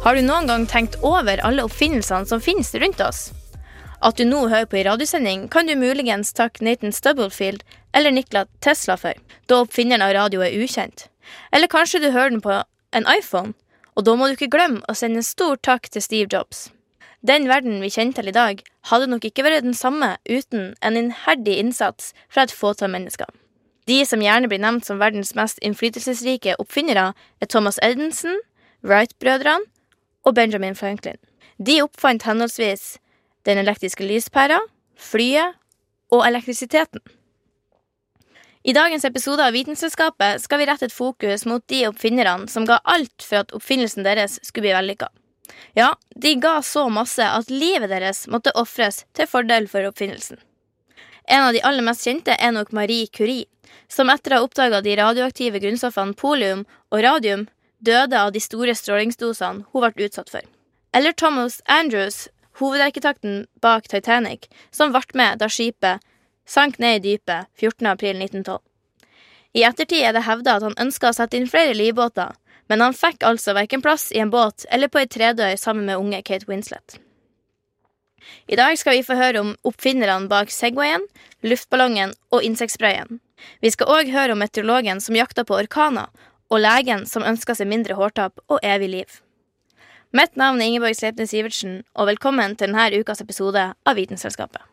Har du noen gang tenkt over alle oppfinnelsene som finnes rundt oss? At du nå hører på i radiosending, kan du muligens takke Nathan Stubblefield eller Nikola Tesla for, da oppfinneren av radio er ukjent. Eller kanskje du hører den på en iPhone, og da må du ikke glemme å sende en stor takk til Steve Jobs. Den verden vi kjenner til i dag, hadde nok ikke vært den samme uten en innherdig innsats fra et fåtall mennesker. De som gjerne blir nevnt som verdens mest innflytelsesrike oppfinnere, er Thomas Edison, Wright-brødrene og Benjamin Franklin. De oppfant henholdsvis den elektriske lyspæra, flyet og elektrisiteten. I dagens episode av Vitenselskapet skal vi rette et fokus mot de oppfinnerne som ga alt for at oppfinnelsen deres skulle bli vellykka. Ja, de ga så masse at livet deres måtte ofres til fordel for oppfinnelsen. En av de aller mest kjente er nok Marie Curie, som etter å ha oppdaga de radioaktive grunnstoffene polium og radium, døde av de store strålingsdosene hun ble utsatt for. Eller Thomas Andrews, hovedarkitekten bak Titanic, som ble med da skipet sank ned i dypet 14. april 1912. I ettertid er det hevda at han ønska å sette inn flere livbåter, men han fikk altså verken plass i en båt eller på ei tredøy sammen med unge Kate Winslet. I dag skal vi få høre om oppfinnerne bak Segwayen, luftballongen og insektsprayen. Vi skal òg høre om meteorologen som jakta på orkaner, og legen som ønsker seg mindre hårtap og evig liv. Mitt navn er Ingeborg Sleipnes Sivertsen, og velkommen til denne ukas episode av Vitenselskapet.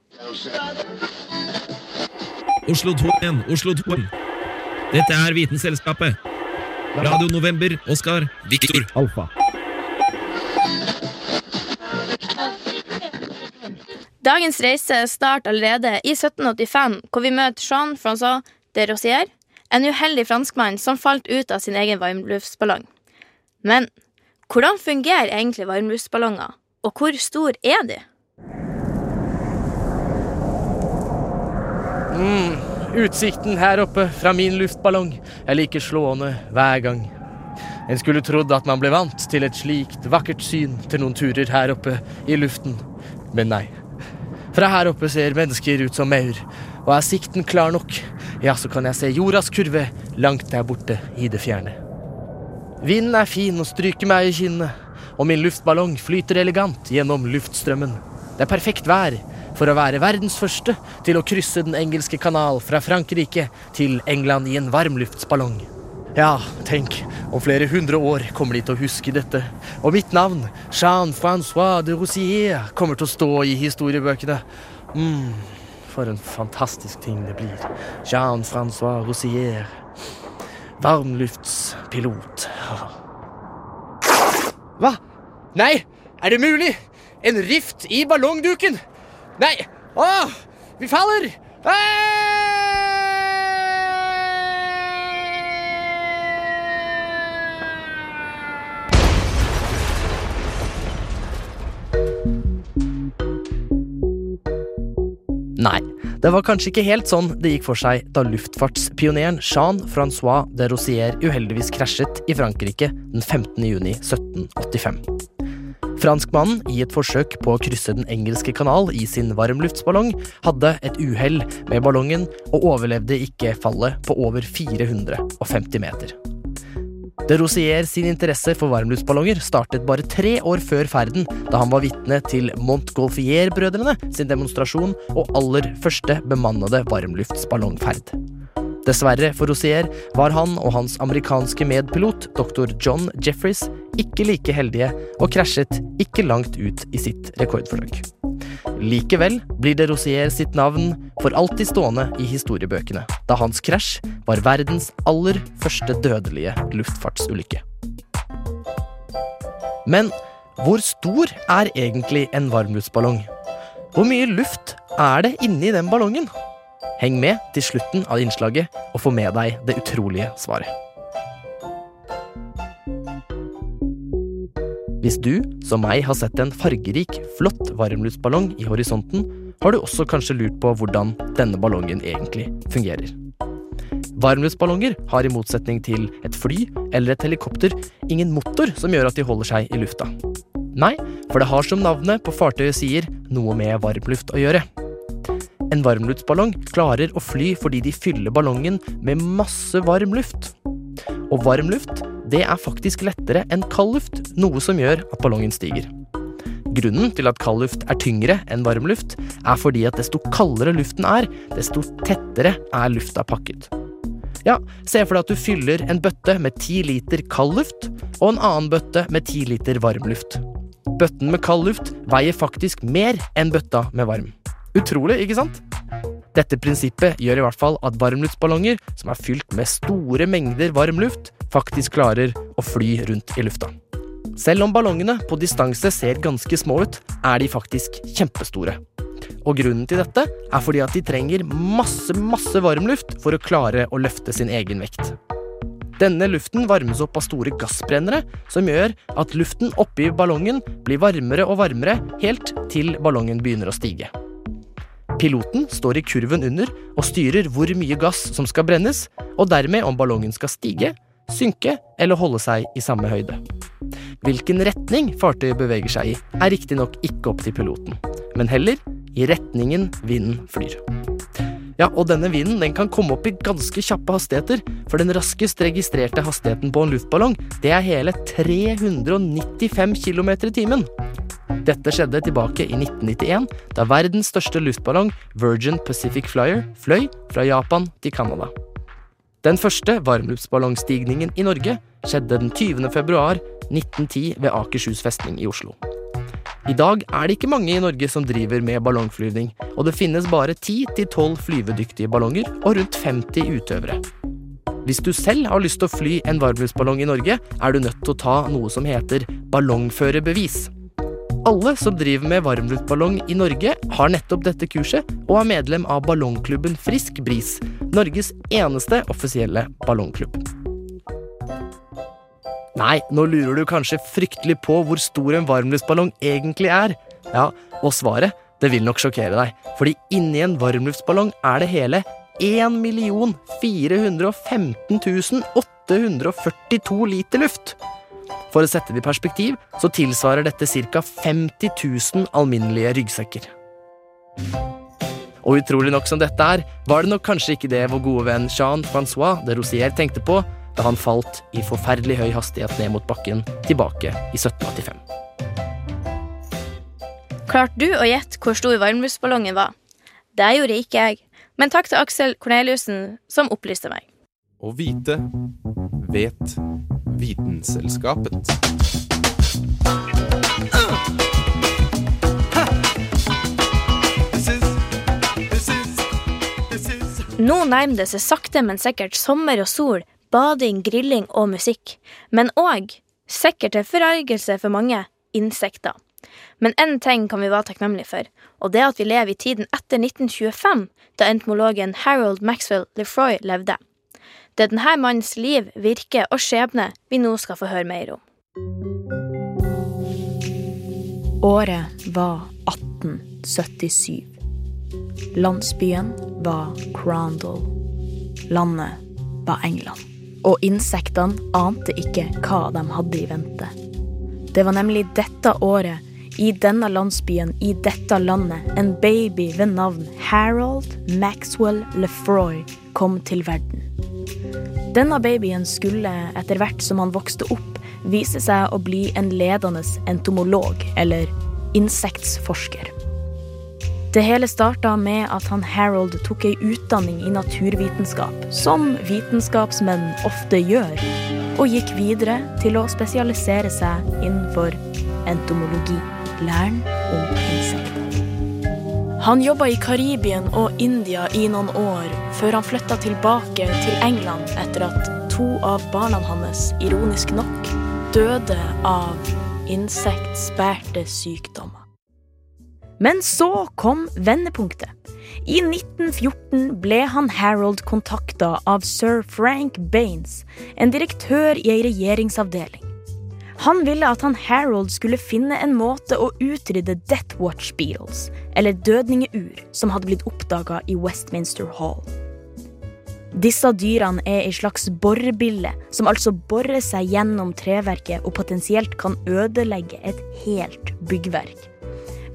Oslo 2 igjen, Oslo 2. Dette er Vitenselskapet. Radio November, Oskar, Viktor. Alfa. Dagens reise starter allerede i 1785, hvor vi møter Jean-Francois de Rosière, en uheldig franskmann som falt ut av sin egen varmluftsballong. Men hvordan fungerer egentlig varmluftsballonger, og hvor stor er de? Mm, utsikten her oppe fra min luftballong er like slående hver gang. En skulle trodd at man ble vant til et slikt vakkert syn til noen turer her oppe i luften, men nei. Fra her oppe ser mennesker ut som maur, og er sikten klar nok, ja, så kan jeg se jordas kurve langt der borte i det fjerne. Vinden er fin og stryker meg i kinnet, og min luftballong flyter elegant gjennom luftstrømmen. Det er perfekt vær for å være verdens første til å krysse Den engelske kanal fra Frankrike til England i en varmluftsballong. Ja, tenk, om flere hundre år kommer de til å huske dette, og mitt navn, Jean-Francois de Roussier, kommer til å stå i historiebøkene. mm, for en fantastisk ting det blir. Jean-Francois Roussier. Varmluftspilot. Hva? Nei, er det mulig? En rift i ballongduken? Nei! Å, vi faller! Nei, det var kanskje ikke helt sånn det gikk for seg da luftfartspioneren Jean-Francois de Rosier uheldigvis krasjet i Frankrike den 15. juni 1785. Franskmannen, i et forsøk på å krysse Den engelske kanal i sin varmluftsballong, hadde et uhell med ballongen og overlevde ikke fallet på over 450 meter. De Rosier sin interesse for varmluftsballonger startet bare tre år før ferden, da han var vitne til Montgolfier-brødrene sin demonstrasjon og aller første bemannede varmluftsballongferd. Dessverre for Rosier var han og hans amerikanske medpilot, dr. John Jeffries, ikke like heldige og krasjet ikke langt ut i sitt rekordforsøk. Likevel blir de Rosier sitt navn for alltid stående i historiebøkene, da hans krasj var verdens aller første dødelige luftfartsulykke. Men hvor stor er egentlig en varmluftsballong? Hvor mye luft er det inni den ballongen? Heng med til slutten av innslaget og få med deg det utrolige svaret. Hvis du, som meg, har sett en fargerik, flott varmluftsballong i horisonten, har du også kanskje lurt på hvordan denne ballongen egentlig fungerer. Varmluftsballonger har i motsetning til et fly eller et helikopter ingen motor som gjør at de holder seg i lufta. Nei, for det har som navnet på fartøyet sier, noe med varmluft å gjøre. En varmluftsballong klarer å fly fordi de fyller ballongen med masse varm luft. Og varm luft, det er faktisk lettere enn kald luft, noe som gjør at ballongen stiger. Grunnen til at kald luft er tyngre enn varm luft, er fordi at desto kaldere luften er, desto tettere er lufta pakket. Ja, se for deg at du fyller en bøtte med ti liter kald luft, og en annen bøtte med ti liter varm luft. Bøtten med kald luft veier faktisk mer enn bøtta med varm. Utrolig, ikke sant? Dette prinsippet gjør i hvert fall at varmluftsballonger som er fylt med store mengder varm luft, faktisk klarer å fly rundt i lufta. Selv om ballongene på distanse ser ganske små ut, er de faktisk kjempestore. Og grunnen til dette er fordi at de trenger masse, masse varmluft for å klare å løfte sin egen vekt. Denne luften varmes opp av store gassbrennere, som gjør at luften oppi ballongen blir varmere og varmere helt til ballongen begynner å stige. Piloten står i kurven under og styrer hvor mye gass som skal brennes, og dermed om ballongen skal stige, synke eller holde seg i samme høyde. Hvilken retning fartøyet beveger seg i, er riktignok ikke opp til piloten, men heller i retningen vinden flyr. Ja, og denne vinden den kan komme opp i ganske kjappe hastigheter, for den raskest registrerte hastigheten på en luftballong, det er hele 395 km i timen. Dette skjedde tilbake i 1991, da verdens største luftballong, Virgin Pacific Flyer, fløy fra Japan til Canada. Den første varmluftsballongstigningen i Norge skjedde den 20. februar 1910 ved Akershus festning i Oslo. I dag er det ikke mange i Norge som driver med ballongflyvning, og det finnes bare 10-12 flyvedyktige ballonger og rundt 50 utøvere. Hvis du selv har lyst til å fly en varmluftsballong i Norge, er du nødt til å ta noe som heter ballongførerbevis. Alle som driver med varmluftballong i Norge, har nettopp dette kurset, og er medlem av ballongklubben Frisk Bris, Norges eneste offisielle ballongklubb. Nei, nå lurer du kanskje fryktelig på hvor stor en varmluftsballong egentlig er. Ja, og svaret det vil nok sjokkere deg, fordi inni en varmluftsballong er det hele 1 415 842 liter luft. For å sette det i perspektiv så tilsvarer dette ca. 50 000 alminnelige ryggsekker. Og utrolig nok som dette er, var det nok kanskje ikke det vår gode venn Jean-Francois de Rosier tenkte på da han falt i forferdelig høy hastighet ned mot bakken tilbake i 1785. Klarte du å gjette hvor stor varmluftsballongen var? Det gjorde ikke jeg, men takk til Aksel Korneliussen som opplyste meg. Å vite vet Vitenselskapet. Nå nærmer det seg sakte, men sikkert sommer og sol, bading, grilling og musikk. Men òg, sikkert til forargelse for mange, insekter. Men én ting kan vi være takknemlige for, og det er at vi lever i tiden etter 1925, da entomologen Harold Maxwell Lefroy levde. Det er denne mannens liv, virke og skjebne vi nå skal få høre mer om. Året var 1877. Landsbyen var Crandall. Landet var England. Og insektene ante ikke hva de hadde i vente. Det var nemlig dette året, i denne landsbyen, i dette landet, en baby ved navn Harold Maxwell Lefroy kom til verden. Denne babyen skulle, etter hvert som han vokste opp, vise seg å bli en ledende entomolog, eller insektforsker. Det hele starta med at han Harold tok ei utdanning i naturvitenskap, som vitenskapsmenn ofte gjør, og gikk videre til å spesialisere seg innenfor entomologi, læren om. Han jobba i Karibien og India i noen år, før han flytta tilbake til England etter at to av barna hans, ironisk nok, døde av insektspærte sykdommer. Men så kom vendepunktet. I 1914 ble han Harold kontakta av sir Frank Baines, en direktør i ei regjeringsavdeling. Han ville at han Harold skulle finne en måte å utrydde Death Watch Beatles, eller dødningeur, som hadde blitt oppdaga i Westminster Hall. Disse dyrene er ei slags borebille, som altså borer seg gjennom treverket og potensielt kan ødelegge et helt byggverk.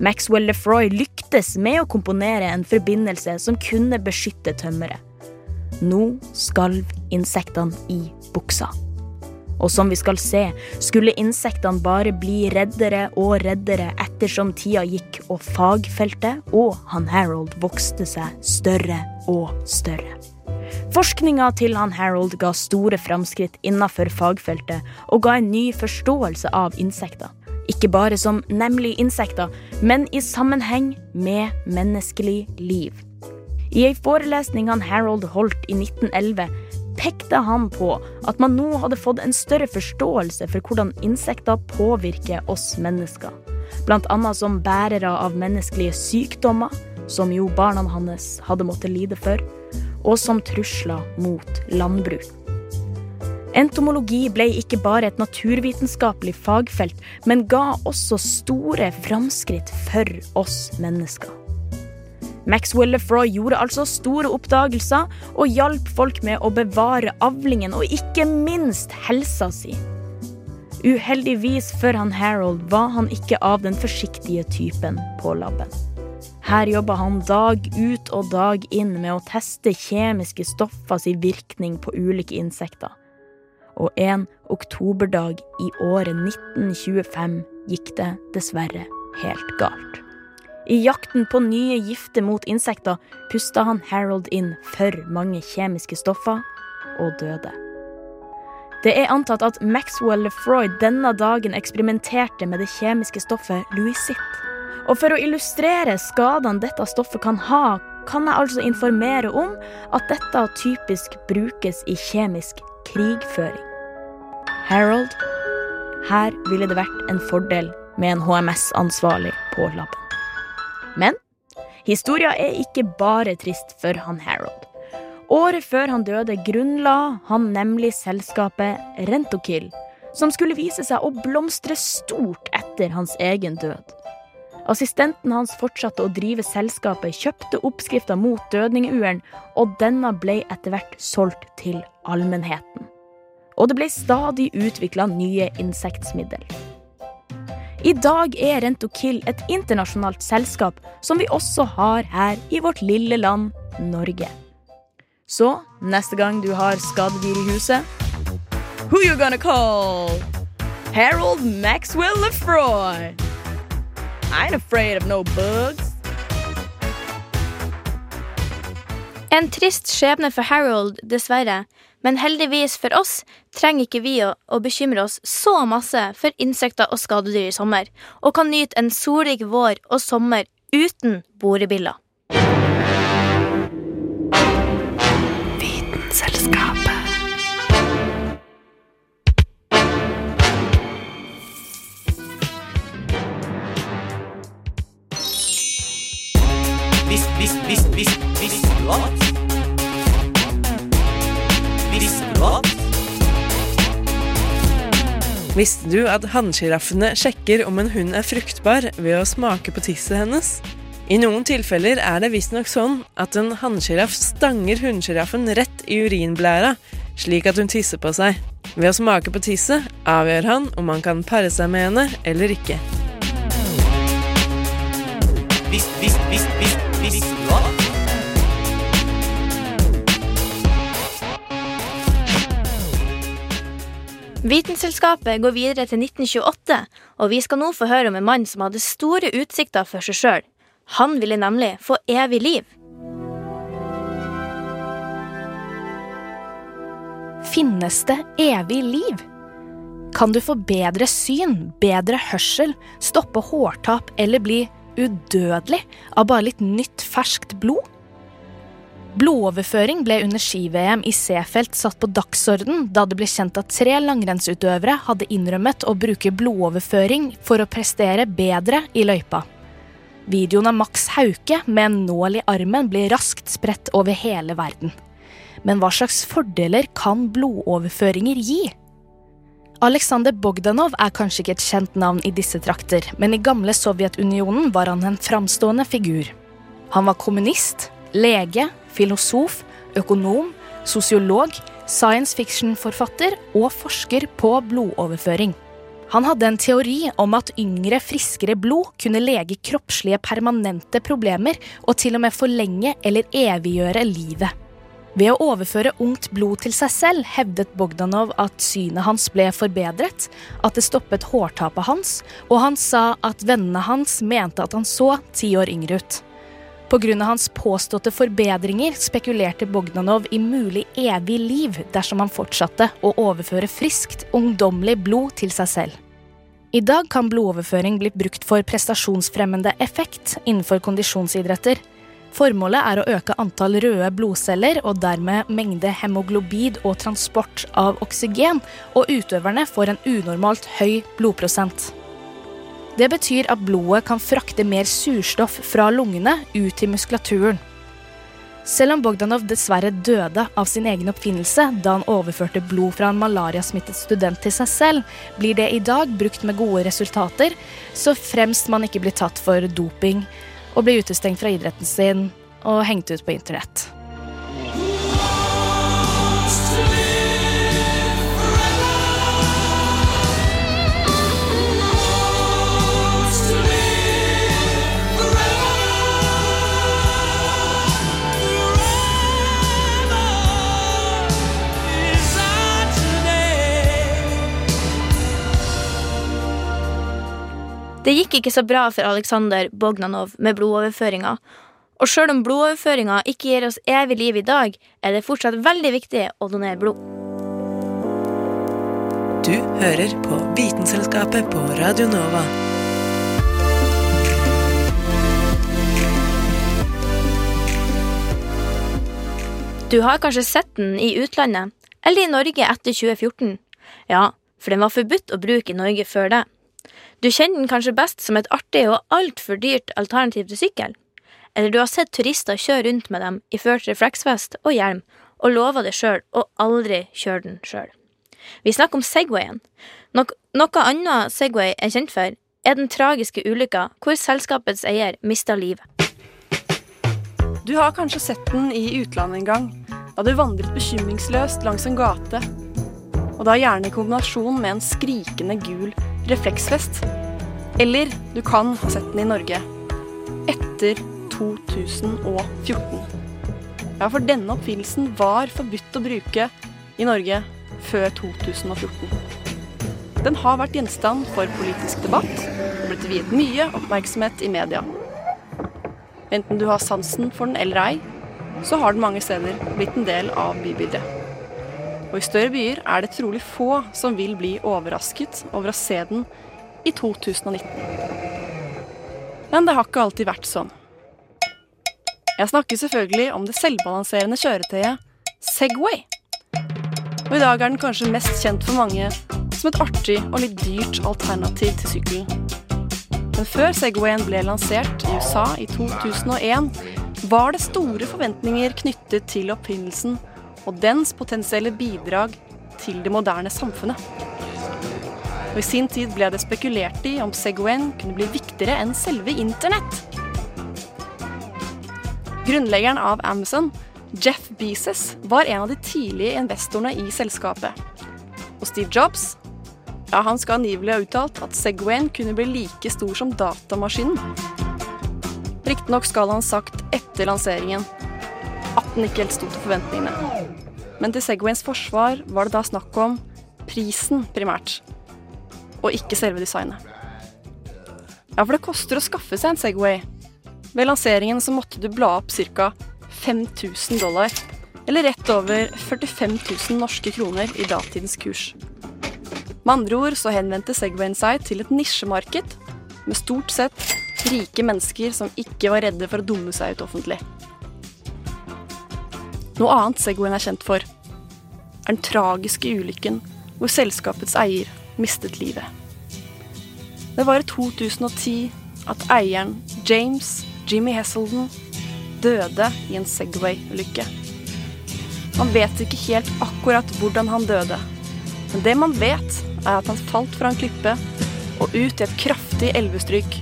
Maxwell Lefroy lyktes med å komponere en forbindelse som kunne beskytte tømmeret. Nå skalv insektene i buksa. Og som vi skal se, skulle insektene bare bli reddere og reddere ettersom tida gikk og fagfeltet og han Harold vokste seg større og større. Forskninga til han Harold ga store framskritt innenfor fagfeltet og ga en ny forståelse av insekter. Ikke bare som nemlig insekter, men i sammenheng med menneskelig liv. I ei forelesning han Harold holdt i 1911, pekte han på at man nå hadde fått en større forståelse for hvordan insekter påvirker oss mennesker. Annet som bærere av menneskelige sykdommer, som jo barna hans hadde måttet lide for, og som trusler mot landbruk. Entomologi ble ikke bare et naturvitenskapelig fagfelt, men ga også store framskritt for oss mennesker. Maxwell Lefroy gjorde altså store oppdagelser og hjalp folk med å bevare avlingen og ikke minst helsa si. Uheldigvis for han Harold var han ikke av den forsiktige typen på laben. Her jobba han dag ut og dag inn med å teste kjemiske stoffer sin virkning på ulike insekter. Og en oktoberdag i året 1925 gikk det dessverre helt galt. I jakten på nye gifter mot insekter pusta han Harold inn for mange kjemiske stoffer og døde. Det er antatt at Maxwell Lefroy denne dagen eksperimenterte med det kjemiske stoffet Louisitt. Og for å illustrere skadene dette stoffet kan ha, kan jeg altså informere om at dette typisk brukes i kjemisk krigføring. Harold, her ville det vært en fordel med en HMS-ansvarlig på laben. Men historia er ikke bare trist for han Harold. Året før han døde, grunnla han nemlig selskapet Rentokill, som skulle vise seg å blomstre stort etter hans egen død. Assistenten hans fortsatte å drive selskapet, kjøpte oppskrifter mot dødningeuren, og denne ble etter hvert solgt til allmennheten. Og det ble stadig utvikla nye insektmiddel. I dag er Rentokill et internasjonalt selskap som vi også har her i vårt lille land Norge. Så neste gang du har skadedyr i huset Who you gonna call? Harold Maxwell Lefroy. I ain't afraid of no bugs. En trist skjebne for Harold, dessverre, men heldigvis for oss trenger ikke vi å, å, bekymre oss så masse for insekter og skadedyr i sommer, og kan nyte en solrik vår og sommer uten borebiller. Vitenselskapet. hvis, hvis, visst, visst, visst du? Visste du at? Visste du at hannsjiraffene sjekker om en hund er fruktbar ved å smake på tisset hennes? I noen tilfeller er det visstnok sånn at en hannsjiraff stanger hunnsjiraffen rett i urinblæra, slik at hun tisser på seg. Ved å smake på tisset avgjør han om han kan pare seg med henne eller ikke. Visst, visst, visst, visst, Vitenselskapet går videre til 1928, og vi skal nå få høre om en mann som hadde store utsikter for seg sjøl. Han ville nemlig få evig liv. Finnes det evig liv? Kan du få bedre syn, bedre hørsel, stoppe hårtap eller bli udødelig av bare litt nytt, ferskt blod? Blodoverføring ble under ski-VM i Seefeld satt på dagsorden da det ble kjent at tre langrennsutøvere hadde innrømmet å bruke blodoverføring for å prestere bedre i løypa. Videoen av Max Hauke med en nål i armen blir raskt spredt over hele verden. Men hva slags fordeler kan blodoverføringer gi? Aleksander Bogdanov er kanskje ikke et kjent navn i disse trakter, men i gamle Sovjetunionen var han en framstående figur. Han var kommunist, lege, filosof, økonom, sosiolog, science fiction-forfatter og forsker på blodoverføring. Han hadde en teori om at yngre, friskere blod kunne lege kroppslige permanente problemer og til og med forlenge eller eviggjøre livet. Ved å overføre ungt blod til seg selv hevdet Bogdanov at synet hans ble forbedret, at det stoppet hårtapet hans, og han sa at vennene hans mente at han så ti år yngre ut. Pga. hans påståtte forbedringer spekulerte Bogdanov i mulig evig liv dersom han fortsatte å overføre friskt, ungdommelig blod til seg selv. I dag kan blodoverføring bli brukt for prestasjonsfremmende effekt innenfor kondisjonsidretter. Formålet er å øke antall røde blodceller og dermed mengde hemoglobid og transport av oksygen, og utøverne får en unormalt høy blodprosent. Det betyr at blodet kan frakte mer surstoff fra lungene ut til muskulaturen. Selv om Bogdanov dessverre døde av sin egen oppfinnelse da han overførte blod fra en malariasmittet student til seg selv, blir det i dag brukt med gode resultater, så fremst man ikke blir tatt for doping og blir utestengt fra idretten sin og hengt ut på internett. Det gikk ikke så bra for Aleksandr Bognanov med blodoverføringa. Og sjøl om blodoverføringa ikke gir oss evig liv i dag, er det fortsatt veldig viktig å donere blod. Du hører på Vitenselskapet på Radio Nova. Du har kanskje sett den i utlandet, eller i Norge etter 2014. Ja, for den var forbudt å bruke i Norge før det. Du kjenner den kanskje best som et artig og altfor dyrt alternativ til sykkel. Eller du har sett turister kjøre rundt med dem iført refleksvest og hjelm, og lover det sjøl å aldri kjøre den sjøl. Vi snakker om Segwayen. Nok noe annet Segway er kjent for, er den tragiske ulykka hvor selskapets eier mista livet. Du har kanskje sett den i utlandet en gang, da du vandret bekymringsløst langs en gate. Og da gjerne i kombinasjon med en skrikende gul refleksvest. Eller du kan ha sett den i Norge etter 2014. Ja, for denne oppfinnelsen var forbudt å bruke i Norge før 2014. Den har vært gjenstand for politisk debatt og blitt viet mye oppmerksomhet i media. Enten du har sansen for den eller ei, så har den mange steder blitt en del av bybildet. Og i større byer er det trolig få som vil bli overrasket over å se den i 2019. Men det har ikke alltid vært sånn. Jeg snakker selvfølgelig om det selvbalanserende kjøretøyet Segway. Og i dag er den kanskje mest kjent for mange som et artig og litt dyrt alternativ til sykkelen. Men før Segwayen ble lansert i USA i 2001, var det store forventninger knyttet til oppfinnelsen og dens potensielle bidrag til det moderne samfunnet. Og I sin tid ble det spekulert i om Segwayen kunne bli viktigere enn selve internett. Grunnleggeren av Amazon, Jeff Bezos, var en av de tidlige investorene i selskapet. Og Steve Jobs ja, han skal angivelig ha uttalt at Segwayen kunne bli like stor som datamaskinen. Riktignok skal han sagt etter lanseringen at den ikke helt sto til forventningene. Men til Segwayens forsvar var det da snakk om prisen primært, og ikke selve designet. Ja, for det koster å skaffe seg en Segway. Ved lanseringen så måtte du bla opp ca. 5000 dollar, eller rett over 45 000 norske kroner i datidens kurs. Med andre ord så henvendte Segwayen seg til et nisjemarked med stort sett rike mennesker som ikke var redde for å dumme seg ut offentlig. Noe annet Segwayen er kjent for, er den tragiske ulykken hvor selskapets eier mistet livet. Det var i 2010 at eieren, James Jimmy Hesselden, døde i en Segway-ulykke. Man vet ikke helt akkurat hvordan han døde, men det man vet, er at han falt fra en klippe og ut i et kraftig elvestryk.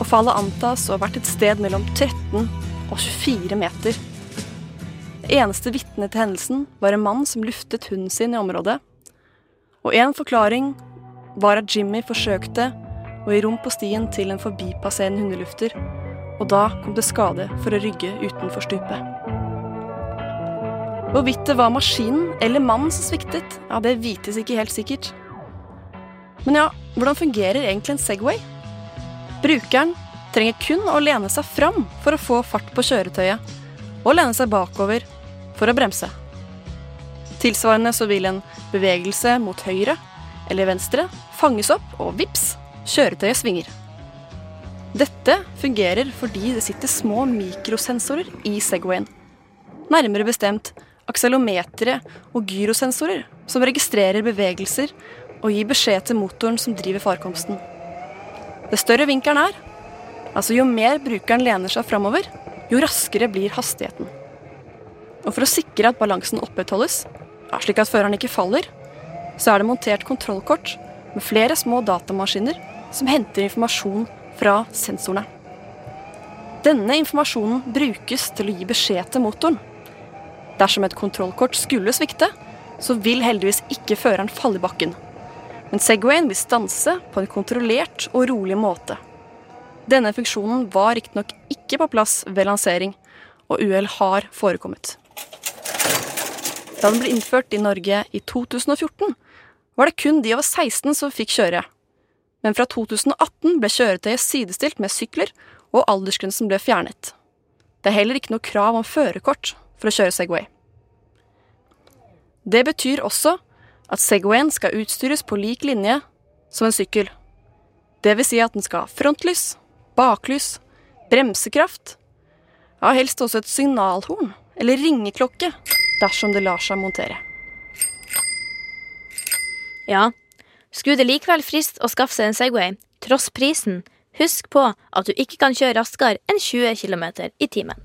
Og fallet antas å ha vært et sted mellom 13 og 24 meter. Det eneste vitne til hendelsen var en mann som luftet hunden sin i området. Og en forklaring var at Jimmy forsøkte å gi rom på stien til en forbipasserende hundelufter, og da kom til skade for å rygge utenfor stupet. Hvorvidt det var maskinen eller mannen som sviktet, ja, det vites ikke helt sikkert. Men ja, hvordan fungerer egentlig en Segway? Brukeren trenger kun å lene seg fram for å få fart på kjøretøyet, og lene seg bakover for å bremse. Tilsvarende så vil en bevegelse mot høyre eller venstre fanges opp, og vips, kjøretøyet svinger. Dette fungerer fordi det sitter små mikrosensorer i Segwayen. Nærmere bestemt akselometere og gyrosensorer som registrerer bevegelser og gir beskjed til motoren som driver farkomsten. Det større vinkelen er, altså jo mer brukeren lener seg framover, jo raskere blir hastigheten. Og for å sikre at balansen opprettholdes, slik at føreren ikke faller, så er det montert kontrollkort med flere små datamaskiner som henter informasjon fra sensorene. Denne informasjonen brukes til å gi beskjed til motoren. Dersom et kontrollkort skulle svikte, så vil heldigvis ikke føreren falle i bakken. Men Segwayen vil stanse på en kontrollert og rolig måte. Denne funksjonen var riktignok ikke på plass ved lansering, og uhell har forekommet. Da den ble innført i Norge i 2014, var det kun de over 16 som fikk kjøre. Men fra 2018 ble kjøretøyet sidestilt med sykler, og aldersgrensen ble fjernet. Det er heller ikke noe krav om førerkort for å kjøre Segway. Det betyr også at Segwayen skal utstyres på lik linje som en sykkel. Det vil si at den skal ha frontlys, baklys, bremsekraft, ja, helst også et signalhorn eller ringeklokke dersom det lar seg montere. Ja, skulle det likevel friste å skaffe seg en Segway, tross prisen, husk på at du ikke kan kjøre raskere enn 20 km i timen.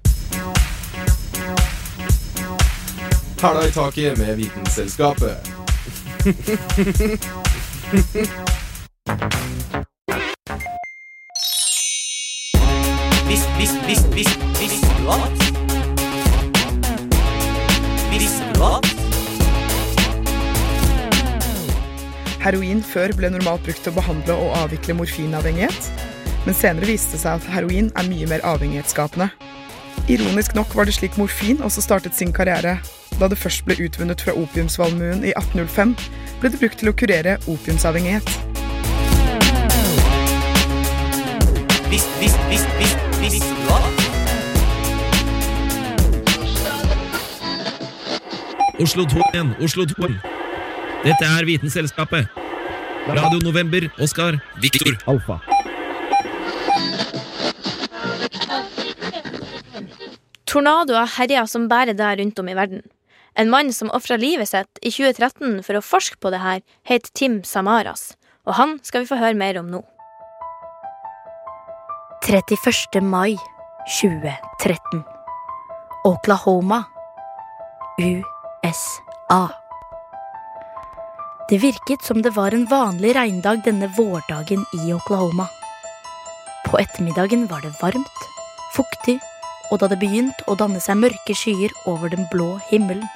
Hæla i taket med Vitenselskapet. Visst, visst, visst, visst, visste du at? At? Heroin før ble normalt brukt til å behandle og avvikle morfinavhengighet, men senere viste det seg at heroin er mye mer avhengighetsskapende. Ironisk nok var det slik morfin også startet sin karriere. Da det først ble utvunnet fra opiumsvalmuen i 1805, ble det brukt til å kurere opiumsavhengighet. Visst, visst, visst, visst, visst, du Oslo 2 igjen, Oslo 2. Dette er Vitenselskapet. Radio November, Oskar, Viktor, Alfa. Tornadoer herjer som bare der rundt om i verden. En mann som ofra livet sitt i 2013 for å forske på det her, het Tim Samaras, og han skal vi få høre mer om nå. 31. mai 2013. Oklahoma. USA. Det virket som det var en vanlig regndag denne vårdagen i Oklahoma. På ettermiddagen var det varmt, fuktig, og da det begynte å danne seg mørke skyer over den blå himmelen.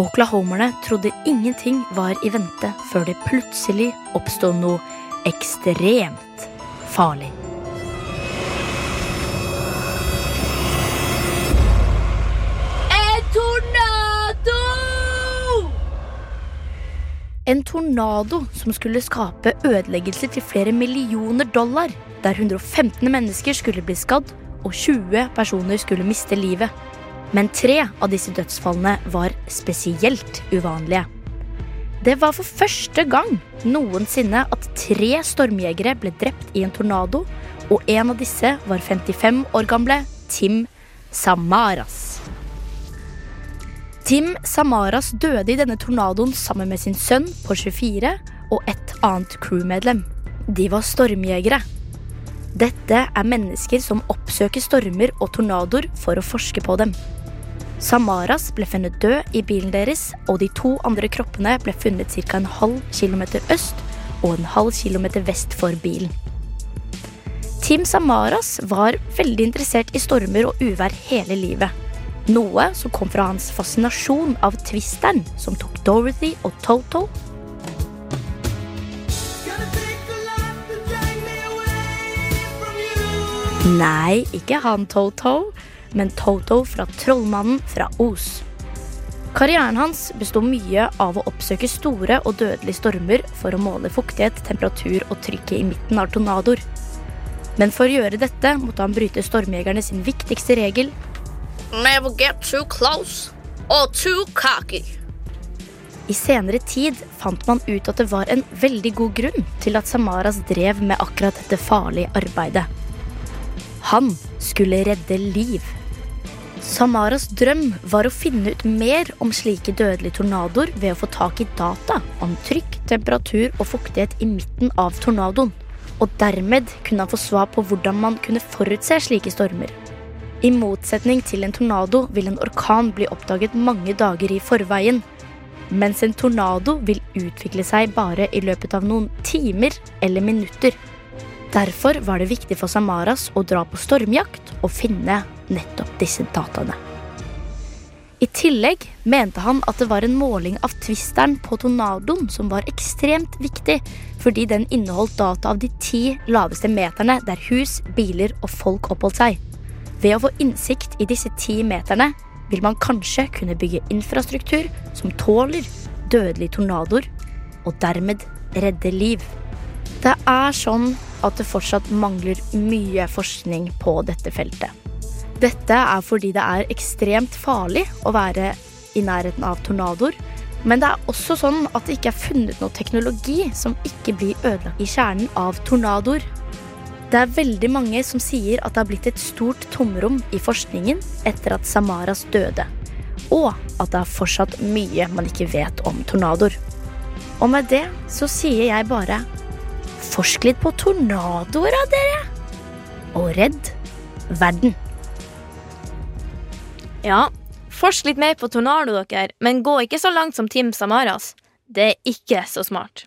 Oklahomerne trodde ingenting var i vente før det plutselig oppstod noe ekstremt farlig. En tornado som skulle skape ødeleggelser til flere millioner dollar, der 115 mennesker skulle bli skadd og 20 personer skulle miste livet. Men tre av disse dødsfallene var spesielt uvanlige. Det var for første gang noensinne at tre stormjegere ble drept i en tornado, og en av disse var 55 år gamle Tim Samaras. Tim Samaras døde i denne tornadoen sammen med sin sønn på 24 og et annet crewmedlem. De var stormjegere. Dette er mennesker som oppsøker stormer og tornadoer for å forske på dem. Samaras ble funnet død i bilen deres, og de to andre kroppene ble funnet ca. en halv kilometer øst og en halv kilometer vest for bilen. Tim Samaras var veldig interessert i stormer og uvær hele livet. Noe som kom fra hans fascinasjon av twisteren som tok Dorothy og Toto. Nei, ikke han Toto, men Toto fra Trollmannen fra Os. Karrieren hans bestod mye av å oppsøke store og dødelige stormer for å måle fuktighet, temperatur og trykket i midten av tornadoer. Men for å gjøre dette måtte han bryte stormjegerne sin viktigste regel Never get too close or too cocky. I senere tid fant man ut at det var en veldig god grunn til at Samaras drev med akkurat dette farlige arbeidet. Han skulle redde liv. Samaras drøm var å finne ut mer om slike dødelige tornadoer ved å få tak i data om trykk, temperatur og fuktighet i midten av tornadoen. Og dermed kunne han få svar på hvordan man kunne forutse slike stormer. I motsetning til en tornado vil en orkan bli oppdaget mange dager i forveien. Mens en tornado vil utvikle seg bare i løpet av noen timer eller minutter. Derfor var det viktig for Samaras å dra på stormjakt og finne nettopp disse dataene. I tillegg mente han at det var en måling av twisteren på tornadoen som var ekstremt viktig, fordi den inneholdt data av de ti laveste meterne der hus, biler og folk oppholdt seg. Ved å få innsikt i disse ti meterne vil man kanskje kunne bygge infrastruktur som tåler dødelige tornadoer, og dermed redde liv. Det er sånn at det fortsatt mangler mye forskning på dette feltet. Dette er fordi det er ekstremt farlig å være i nærheten av tornadoer. Men det er også sånn at det ikke er funnet noe teknologi som ikke blir ødelagt i kjernen av tornadoer. Det er veldig mange som sier at det har blitt et stort tomrom i forskningen etter at Samaras døde. Og at det er fortsatt mye man ikke vet om tornadoer. Og med det så sier jeg bare Forsk litt på tornadoer, da, dere! Og redd verden. Ja, forsk litt mer på tornado, dere, men gå ikke så langt som Tim Samaras. Det er ikke så smart.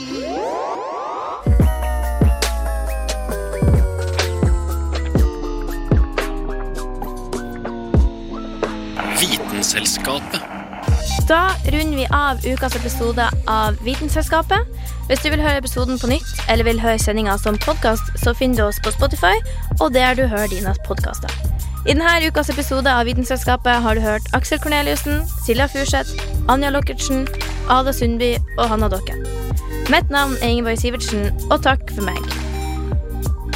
Vitenselskapet. Da runder vi av ukas episode av Vitenselskapet. Hvis du vil høre episoden på nytt eller vil høre sendinga som podkast, så finner du oss på Spotify og der du hører dine podkaster. I denne ukas episode av Vitenselskapet har du hørt Aksel Korneliussen, Silja Furseth, Anja Lokkertsen, Ada Sundby og Hanna Dokke. Mitt navn er Ingeborg Sivertsen, og takk for meg.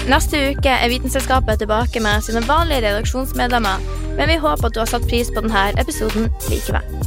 Neste uke er Vitenselskapet tilbake med sine vanlige redaksjonsmedlemmer, men vi håper at du har satt pris på denne episoden likevel.